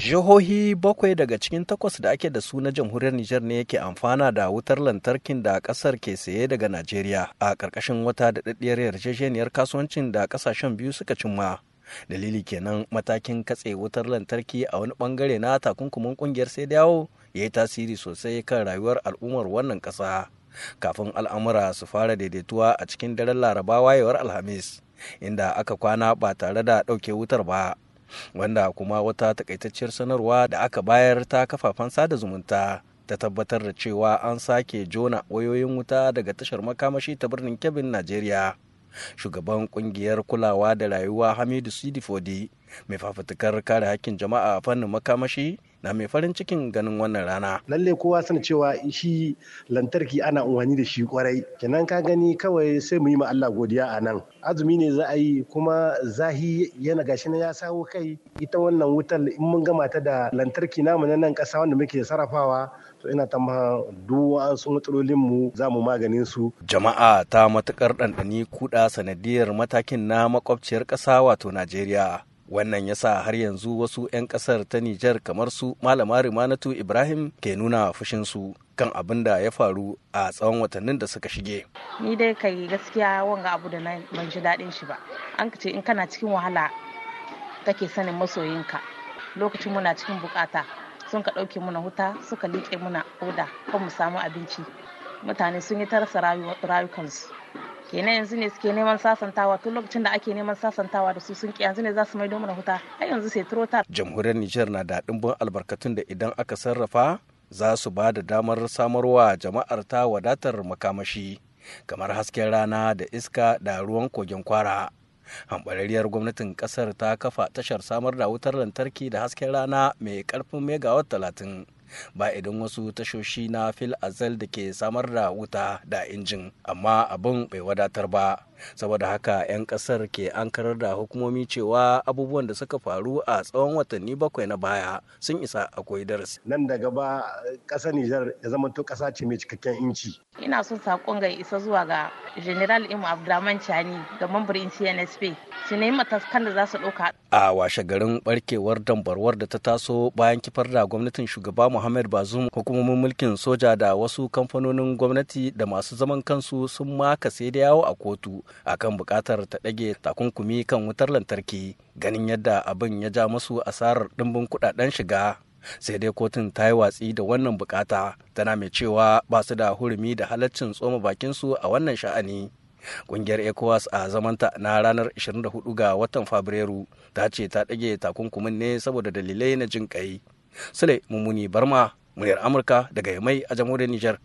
Jihohi bakwai daga cikin takwas da ake da su na jamhuriyar Nijar ne yake amfana da wutar lantarkin da ƙasar ke saye daga Najeriya a ƙarƙashin wata daɗaɗɗiyar yarjejeniyar kasuwancin da ƙasashen biyu suka cimma. Dalili kenan matakin katse wutar lantarki a wani ɓangare na takunkumin ƙungiyar sai dawo ya yi tasiri sosai kan rayuwar al'ummar wannan ƙasa. Kafin al'amura su fara daidaituwa a cikin daren laraba wayewar Alhamis, inda aka kwana ba tare da ɗauke wutar ba. Wanda kuma wata takaitacciyar sanarwa da aka bayar ta kafafen sada zumunta ta tabbatar da cewa an sake jona wayoyin wuta daga tashar makamashi ta birnin kebin najeriya. Shugaban ƙungiyar kulawa da rayuwa hamidu sidifodi mai fafutukar kare hakkin jama'a a fannin makamashi na mai farin cikin ganin wannan rana. Lalle kowa sani cewa shi lantarki ana amfani da shi ƙwarai. Kenan ka gani kawai sai mu yi ma Allah godiya a nan. Azumi ne za a yi kuma zahi yana gashi na ya sawo kai ita wannan wutar in mun gama ta da lantarki namu na nan ƙasa wanda muke sarrafawa to ina ta ma duk sun matsalolin mu za mu maganin su. Jama'a ta matuƙar ɗanɗani kuɗa sanadiyar matakin na makwabciyar ƙasa wato Najeriya. Wannan ya sa har yanzu wasu 'yan ƙasar ta Nijar kamar su malama Rimanatu Ibrahim ke nuna fushinsu kan abin da ya faru a tsawon watannin da suka shige. Ni dai kai gaskiya wanga abu da na ban ji daɗin shi ba. An ce in kana cikin wahala kake sanin masoyinka lokacin muna cikin buƙata sun ka ɗauke muna huta suka liƙe muna oda kan mu samu abinci mutane sun yi ta rasa rayukansu kenan yanzu ne suke neman sasantawa. Tun lokacin da ake neman sasantawa da su sun ki yanzu ne za su maido mana huta har yanzu sai turota. jamhuriyar nijar na da ɗimbin albarkatun da idan aka sarrafa za su ba da damar samarwa jama'ar ta wadatar makamashi kamar hasken rana da iska da ruwan kogin kwara. Hambarariyar gwamnatin ƙasar ta kafa tashar samar da wutar lantarki da hasken rana mai ƙarfin megawatt talatin. Ba idan wasu tashoshi na fil azal da ke samar da wuta da injin amma abin bai wadatar ba. Saboda haka 'yan ƙasar ke ankarar da hukumomi cewa abubuwan da suka faru a tsawon watanni bakwai na baya sun isa akwai darasi. Nan da gaba ƙasar Nijar ya zama to ƙasa ce mai cikakken inci. Ina son saƙon ga isa zuwa ga general imu abdulrahman chani da mambarin cnsp su nemi matakan da za su ɗauka. A washe garin barkewar dambarwar da ta taso bayan kifar da gwamnatin shugaba muhammad bazum hukumomin mulkin soja da wasu kamfanonin gwamnati da masu zaman kansu sun maka sai da yawo a kotu. Akan buƙatar ta ɗage takunkumi kan wutar lantarki ganin yadda abin ya ja musu asarar ɗimbin kuɗaɗen shiga. Sai dai kotun ta yi watsi da wannan buƙata tana mai cewa ba su da hurumi da halaccin tsoma bakinsu a wannan sha'ani. Kungiyar ecowas a zamanta na ranar 24 ga watan fabrairu ta ce ta ɗage takunkumin ne saboda dalilai na jin kai sule mummuni barma muryar amurka daga yamai a jamhuriyar nijar.